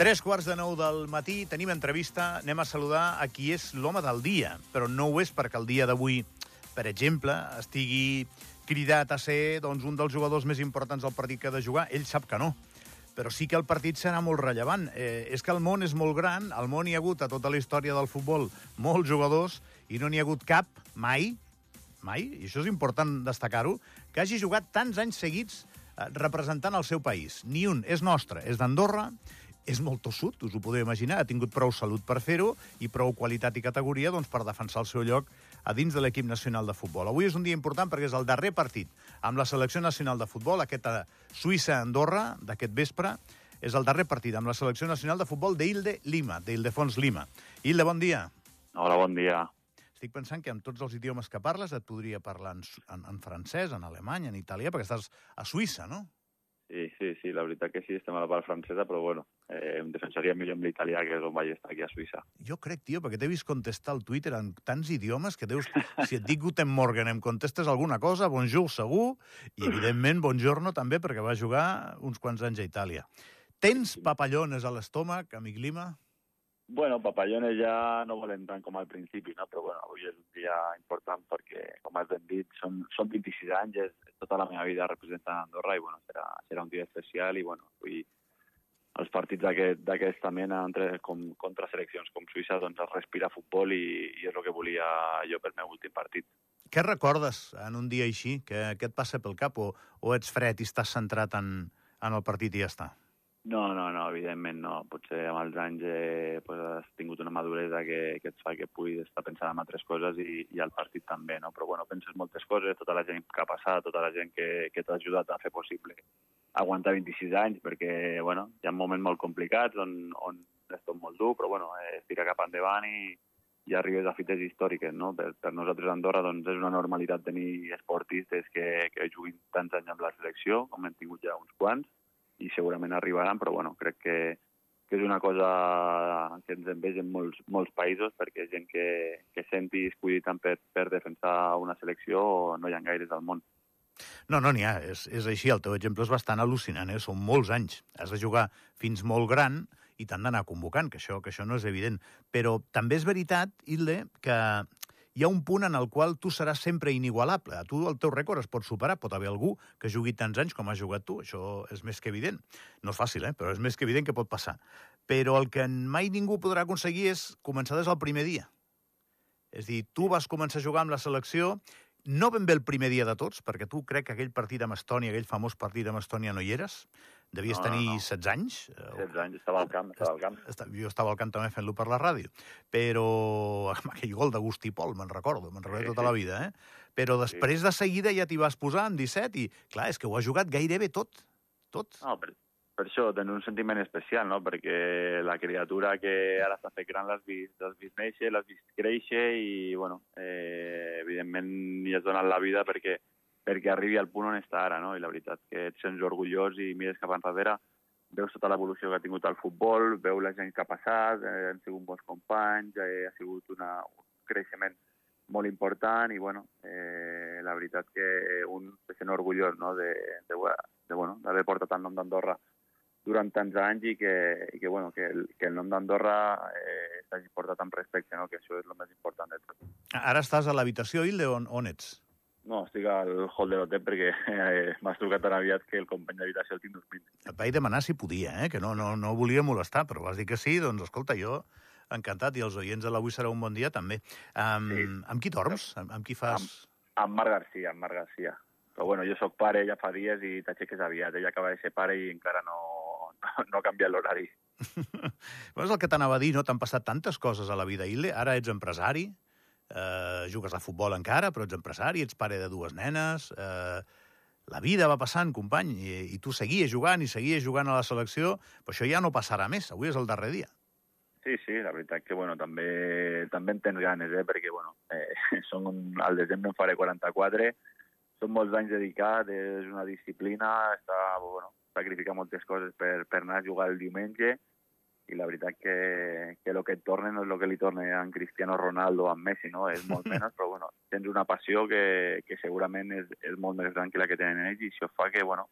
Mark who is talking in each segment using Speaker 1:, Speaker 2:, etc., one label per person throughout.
Speaker 1: Tres quarts de nou del matí, tenim entrevista, anem a saludar a qui és l'home del dia, però no ho és perquè el dia d'avui, per exemple, estigui cridat a ser doncs, un dels jugadors més importants del partit que ha de jugar. Ell sap que no, però sí que el partit serà molt rellevant. Eh, és que el món és molt gran, al món hi ha hagut a tota la història del futbol molts jugadors i no n'hi ha hagut cap, mai, mai, i això és important destacar-ho, que hagi jugat tants anys seguits eh, representant el seu país. Ni un. És nostre, és d'Andorra, és molt tossut, us ho podeu imaginar, ha tingut prou salut per fer-ho i prou qualitat i categoria doncs, per defensar el seu lloc a dins de l'equip nacional de futbol. Avui és un dia important perquè és el darrer partit amb la selecció nacional de futbol, aquesta Suïssa-Andorra d'aquest vespre, és el darrer partit amb la selecció nacional de futbol d'Ilde Lima, d'Ildefons Lima. Ilde, bon dia.
Speaker 2: Hola, bon dia.
Speaker 1: Estic pensant que amb tots els idiomes que parles et podria parlar en, en, en francès, en alemany, en italià, perquè estàs a Suïssa, no?
Speaker 2: Sí, sí, sí, la veritat que sí, estem a la part francesa, però bueno, eh, em defensaria millor amb l'italià, que és on vaig estar aquí a Suïssa.
Speaker 1: Jo crec, tio, perquè t'he vist contestar al Twitter en tants idiomes que deus... Si et dic Guten Morgen, em contestes alguna cosa, bonjour segur, i evidentment bongiorno també, perquè va jugar uns quants anys a Itàlia. Tens papallones a l'estómac, amic Lima?
Speaker 2: Bueno, papallones ja no volen tant com al principi, no? però bueno, avui és un dia important perquè, com has ben dit, són, són 26 anys, és tota la meva vida representant Andorra i bueno, serà, serà un dia especial i bueno, avui els partits d'aquesta mena entre, com, contra seleccions com Suïssa doncs es respira futbol i, i és el que volia jo pel meu últim partit.
Speaker 1: Què recordes en un dia així? Què, què et passa pel cap? O, o ets fred i estàs centrat en, en el partit i ja està?
Speaker 2: No, no, no, evidentment no. Potser amb els anys eh, pues, has tingut una maduresa que, que et fa que puguis estar pensant en altres coses i, i al partit també, no? Però bueno, penses moltes coses, tota la gent que ha passat, tota la gent que, que t'ha ajudat a fer possible aguantar 26 anys, perquè bueno, hi ha moments molt complicats on, on és tot molt dur, però bueno, eh, tira cap endavant i, i arribes a fites històriques, no? Per, per nosaltres a Andorra doncs, és una normalitat tenir esportistes que, que juguin tants anys amb la selecció, com hem tingut ja uns quants, i segurament arribaran, però bueno, crec que, que és una cosa que ens envegen molts, molts països perquè gent que, que senti escollit tant per, per defensar una selecció no hi ha gaires al món.
Speaker 1: No, no n'hi ha, és, és així, el teu exemple és bastant al·lucinant, eh? són molts anys. Has de jugar fins molt gran i t'han d'anar convocant, que això, que això no és evident. Però també és veritat, Hilde, que hi ha un punt en el qual tu seràs sempre inigualable. A tu el teu rècord es pot superar. Pot haver algú que jugui tants anys com has jugat tu. Això és més que evident. No és fàcil, eh? però és més que evident que pot passar. Però el que mai ningú podrà aconseguir és començar des del primer dia. És dir, tu vas començar a jugar amb la selecció no ben bé el primer dia de tots, perquè tu crec que aquell partit amb Estònia, aquell famós partit amb Estònia no hi eres, devies
Speaker 2: No, no,
Speaker 1: tenir
Speaker 2: no.
Speaker 1: 16 anys. eh,
Speaker 2: 16 anys, estava al camp, estava al camp.
Speaker 1: Jo estava al camp també fent-lo per la ràdio, però amb aquell gol d'Agustí Pol, me'n recordo, me'n recordo
Speaker 2: Sí,
Speaker 1: tota
Speaker 2: sí.
Speaker 1: la vida, eh? Però després de seguida ja t'hi vas posar amb 17 i, clar, és que ho has jugat gairebé tot, tot.
Speaker 2: No, per, per això tens un sentiment especial, no? Perquè la criatura que ara s'ha fet gran l'has vist, l'has vist néixer, l'has vist créixer i, bueno, eh, evidentment hi has donat la vida perquè, perquè arribi al punt on està ara, no? I la veritat que et sents orgullós i mires cap enrere, veus tota l'evolució que ha tingut el futbol, veus la gent que ha passat, eh, han sigut bons companys, eh, ha sigut una, un creixement molt important i, bueno, eh, la veritat que un se sent orgullós, no?, de, de, de bueno, d'haver portat el nom d'Andorra durant tants anys i que, i que, bueno, que, el, que el nom d'Andorra eh, s'hagi portat amb respecte, no? que això és el més important de tot.
Speaker 1: Ara estàs a l'habitació, Hilde, on, on ets?
Speaker 2: No, estic al hall de l'hotel perquè eh, m'has trucat tan aviat que el company d'habitació el tinc dormint.
Speaker 1: Et vaig demanar si podia, eh? que no, no, no volia molestar, però vas dir que sí, doncs escolta, jo encantat, i els oients de l'Avui serà un bon dia també. Um,
Speaker 2: Sí.
Speaker 1: Amb qui dorms? Amb, amb qui fas...
Speaker 2: Amb Marc Garcia, amb Marc Garcia. Però bueno, jo sóc pare ja fa dies i t'aixeques aviat. Ella acaba de ser pare i encara no, no, canviat l'horari.
Speaker 1: Bueno, és el que t'anava a dir, no? T'han passat tantes coses a la vida, Hilde. Ara ets empresari, eh, jugues a futbol encara, però ets empresari, ets pare de dues nenes... Eh, la vida va passant, company, i, i tu seguies jugant i seguies jugant a la selecció, però això ja no passarà més. Avui és el darrer dia.
Speaker 2: Sí, sí, la veritat que bueno, també, també en tens ganes, eh? perquè bueno, eh, són al desembre en faré 44, són molts anys dedicats, és una disciplina, està, bueno, sacrificar moltes coses per, per anar a jugar el diumenge, i la veritat que, que el que et torna no és el que li torna a Cristiano Ronaldo o a Messi, no? És molt menys, però bueno, tens una passió que, que segurament és, és molt més gran que la que tenen ells i això fa que, bueno,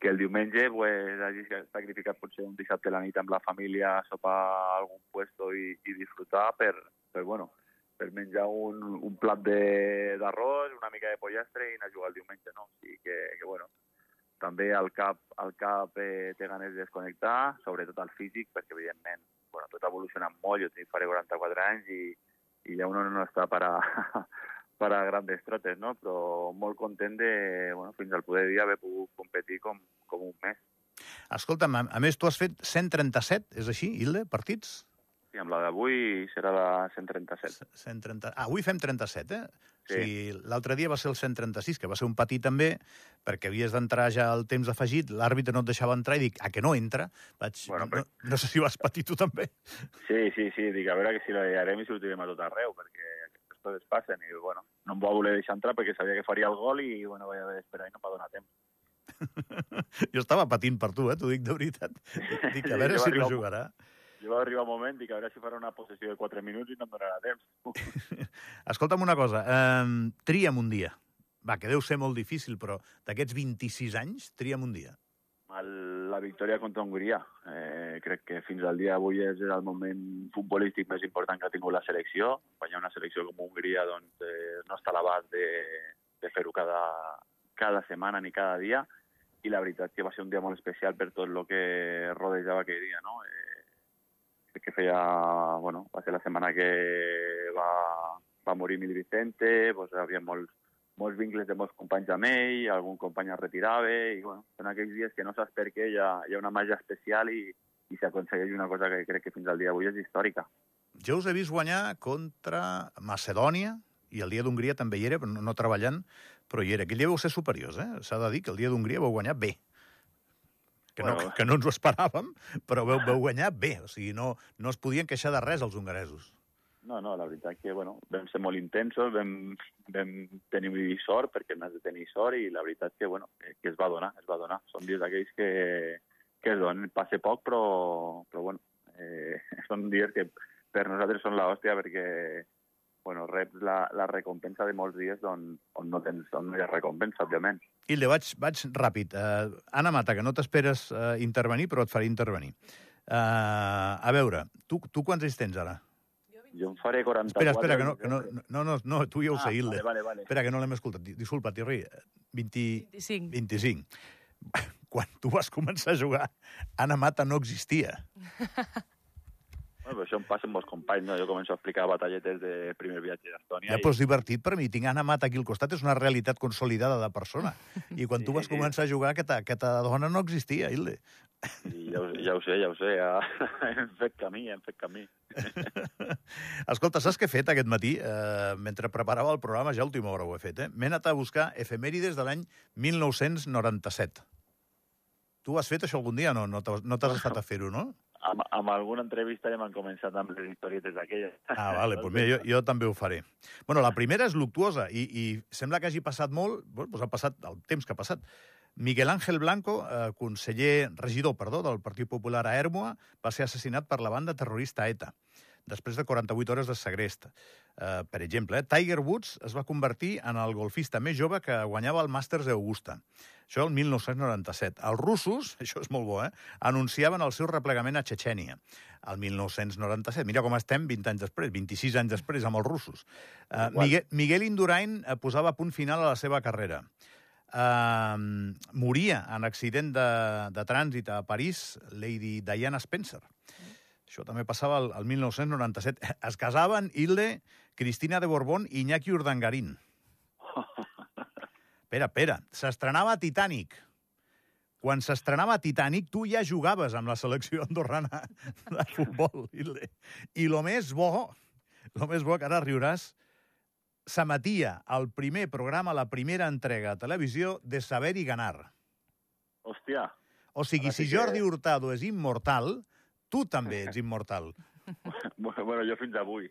Speaker 2: que el diumenge pues, hagi sacrificat potser un dissabte a la nit amb la família a sopar a algun puesto i, i disfrutar per, per, bueno, per menjar un, un plat d'arròs, una mica de pollastre i anar a jugar el diumenge, no? O sigui que, que bueno, també al cap, al cap eh, té ganes de desconnectar, sobretot al físic, perquè evidentment bueno, tot ha evolucionat molt, jo tinc faré 44 anys i, i ja uno no està per a, per a grandes trotes, no? però molt content de, bueno, fins al poder dia haver pogut competir com, com un mes.
Speaker 1: Escolta'm, a, a més, tu has fet 137, és així, Hilde, partits?
Speaker 2: Sí, amb la d'avui serà la 137.
Speaker 1: 130... Ah, avui fem 37, eh?
Speaker 2: Sí.
Speaker 1: O sigui, l'altre dia va ser el 136, que va ser un patí també, perquè havies d'entrar ja al temps afegit, l'àrbitre no et deixava entrar i dic, a que no entra? Vaig,
Speaker 2: Bueno,
Speaker 1: no,
Speaker 2: però-
Speaker 1: no sé si vas patir tu també.
Speaker 2: Sí, sí, sí, dic, a veure que si la llegarem i sortirem a tot arreu, perquè aquestes coses passen, i bueno, no em va voler deixar entrar perquè sabia que faria el gol i bueno, vaig haver d'esperar i no em va donar temps.
Speaker 1: Jo estava patint per tu, eh? T'ho dic de veritat. Dic, a
Speaker 2: Sí,
Speaker 1: veure
Speaker 2: jo
Speaker 1: si no jugarà.
Speaker 2: Jo va arribar un moment, dic, a veure si farà una possessió de 4 minuts i no em donarà temps.
Speaker 1: Escolta'm una cosa, eh, tria'm un dia. Va, que deu ser molt difícil, però d'aquests 26 anys, tria'm un dia.
Speaker 2: El, la victòria contra Hongria. Eh, crec que fins al dia d'avui és el moment futbolístic més important que ha tingut la selecció. Guanyar una selecció com Hongria doncs, eh, no està a l'abast de, de fer-ho cada, cada setmana ni cada dia i la veritat que va ser un dia molt especial per tot el que rodejava aquell dia. No? Eh, que feia... Bueno, va ser la setmana que va, va morir Mil Vicente, doncs, hi havia molts, molts vincles de molts companys amb ell, algun company es retirava, i bueno, són aquells dies que no saps per què, hi ha, hi ha una màgia especial i, i s'aconsegueix una cosa que crec que fins al dia d'avui és històrica.
Speaker 1: Jo us he vist guanyar contra Macedònia, i el dia d'Hongria també hi era, no, no treballant, però hi era. Aquell dia vau ser superiors, eh? S'ha de dir que el dia d'Hongria vau guanyar bé. Que, no,
Speaker 2: Bueno.
Speaker 1: que no ens ho esperàvem, però vau, vau guanyar bé. O sigui, no, no es podien queixar de res els hongaresos.
Speaker 2: No, no, la veritat que bueno, vam ser molt intensos, vam, vam tenir sort, perquè hem de tenir sort, i la veritat que, bueno, que, que es va donar, es va donar. Són dies d'aquells que, que es donen, passa poc, però, però bueno, eh, són dies que per nosaltres són l'hòstia, perquè bueno, reps la, la recompensa de molts dies on, on, no tens, on no hi ha recompensa, òbviament.
Speaker 1: Hilde, vaig, vaig ràpid. Uh, Anna Mata, que no t'esperes uh, intervenir, però et faré intervenir. Uh, a veure, tu, tu quants anys tens ara?
Speaker 2: Jo em faré 44...
Speaker 1: Espera, espera, que no, que no, no, no, no tu ja ho
Speaker 2: ah,
Speaker 1: sé, Hilde.
Speaker 2: Vale, vale, vale.
Speaker 1: Espera, que no l'hem escoltat. Di- Disculpa, Thierry. 20,
Speaker 3: 25.
Speaker 1: 25. Quan tu vas començar a jugar, Anna Mata no existia.
Speaker 2: Bueno, però això em passa amb molts companys, no? Jo començo a explicar batalletes de primer viatge d'Estònia.
Speaker 1: Ja, però és divertit per mi. Tinc Anna Mata aquí al costat, és una realitat consolidada de persona. I quan tu
Speaker 2: Sí,
Speaker 1: vas
Speaker 2: sí.
Speaker 1: començar a jugar, aquesta, aquesta dona no existia, Hilde.
Speaker 2: I ja, ho, ja ho sé, ja ho sé. Ja... hem fet camí, hem fet camí.
Speaker 1: Escolta, saps què he fet aquest matí? Eh, mentre preparava el programa, ja a última hora ho he fet, eh? M'he anat a buscar efemèrides de l'any 1997. Tu has fet això algun dia? No, no t'has no estat a fer-ho, no?
Speaker 2: Amb, amb alguna entrevista ja m'han començat amb les historietes d'aquelles.
Speaker 1: Ah, vale, doncs mira, jo, jo també ho faré. Bueno, la primera és luctuosa i, i sembla que hagi passat molt, bueno, doncs ha passat el temps que ha passat. Miguel Ángel Blanco, eh, conseller, regidor, perdó, del Partit Popular a Hermoa, va ser assassinat per la banda terrorista ETA després de 48 hores de segrest. Eh, per exemple, eh, Tiger Woods es va convertir en el golfista més jove que guanyava el Masters d'Augusta. Això el 1997. Els russos, això és molt bo, eh, anunciaven el seu replegament a Txetxènia el 1997. Mira com estem 20 anys després, 26 anys després amb els russos.
Speaker 2: Igual.
Speaker 1: Miguel, Miguel Indurain eh, posava punt final a la seva carrera. Uh, moria en accident de, de trànsit a París Lady Diana Spencer. Això també passava al, al 1997. Es casaven Hilde, Cristina de Borbón i Iñaki Urdangarín. Espera, espera. S'estrenava Titanic. Quan s'estrenava Titanic, tu ja jugaves amb la selecció andorrana de futbol, Hilde. I lo més bo, lo més bo, que ara riuràs, s'emetia el primer programa, la primera entrega a televisió de Saber i Ganar.
Speaker 2: Hòstia,
Speaker 1: O sigui, si Jordi Hurtado és immortal, tu també ets immortal.
Speaker 2: bueno, jo fins avui.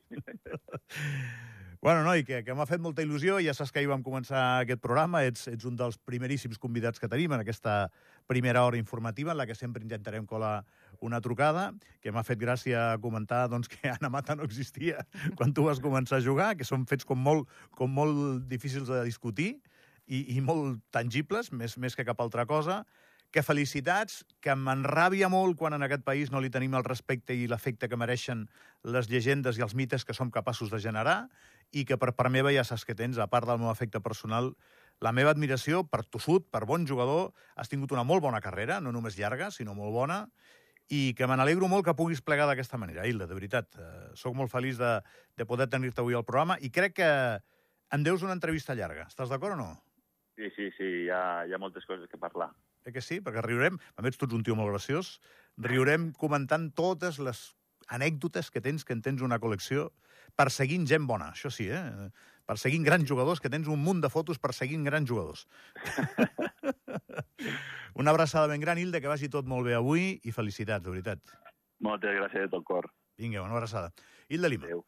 Speaker 1: Bueno, noi, que, que m'ha fet molta il·lusió. Ja saps que ahir vam començar aquest programa. Ets, ets un dels primeríssims convidats que tenim en aquesta primera hora informativa, en la que sempre intentarem colar una trucada, que m'ha fet gràcia comentar doncs, que Anna Mata no existia quan tu vas començar a jugar, que són fets com molt, com molt difícils de discutir i, i molt tangibles, més, més que cap altra cosa, que felicitats, que m'enràbia molt quan en aquest país no li tenim el respecte i l'efecte que mereixen les llegendes i els mites que som capaços de generar i que per part meva ja saps que tens, a part del meu efecte personal, la meva admiració per tossut, per bon jugador, has tingut una molt bona carrera, no només llarga, sinó molt bona, i que me n'alegro molt que puguis plegar d'aquesta manera, Hilda, de veritat. Eh, soc molt feliç de, de poder tenir-te avui al programa i crec que em deus una entrevista llarga. Estàs d'acord o no?
Speaker 2: Sí, sí, sí, hi ha, hi ha moltes coses que parlar.
Speaker 1: Eh que sí? Perquè riurem, a més tu ets un tio molt graciós, riurem comentant totes les anècdotes que tens, que en tens una col·lecció, perseguint gent bona, això sí, eh? Perseguint grans jugadors, que tens un munt de fotos perseguint grans jugadors. una abraçada ben gran, Hilda, que vagi tot molt bé avui i felicitats, de veritat.
Speaker 2: Moltes gràcies de tot cor.
Speaker 1: Vinga, una abraçada. Hilda Lima.
Speaker 2: Adéu.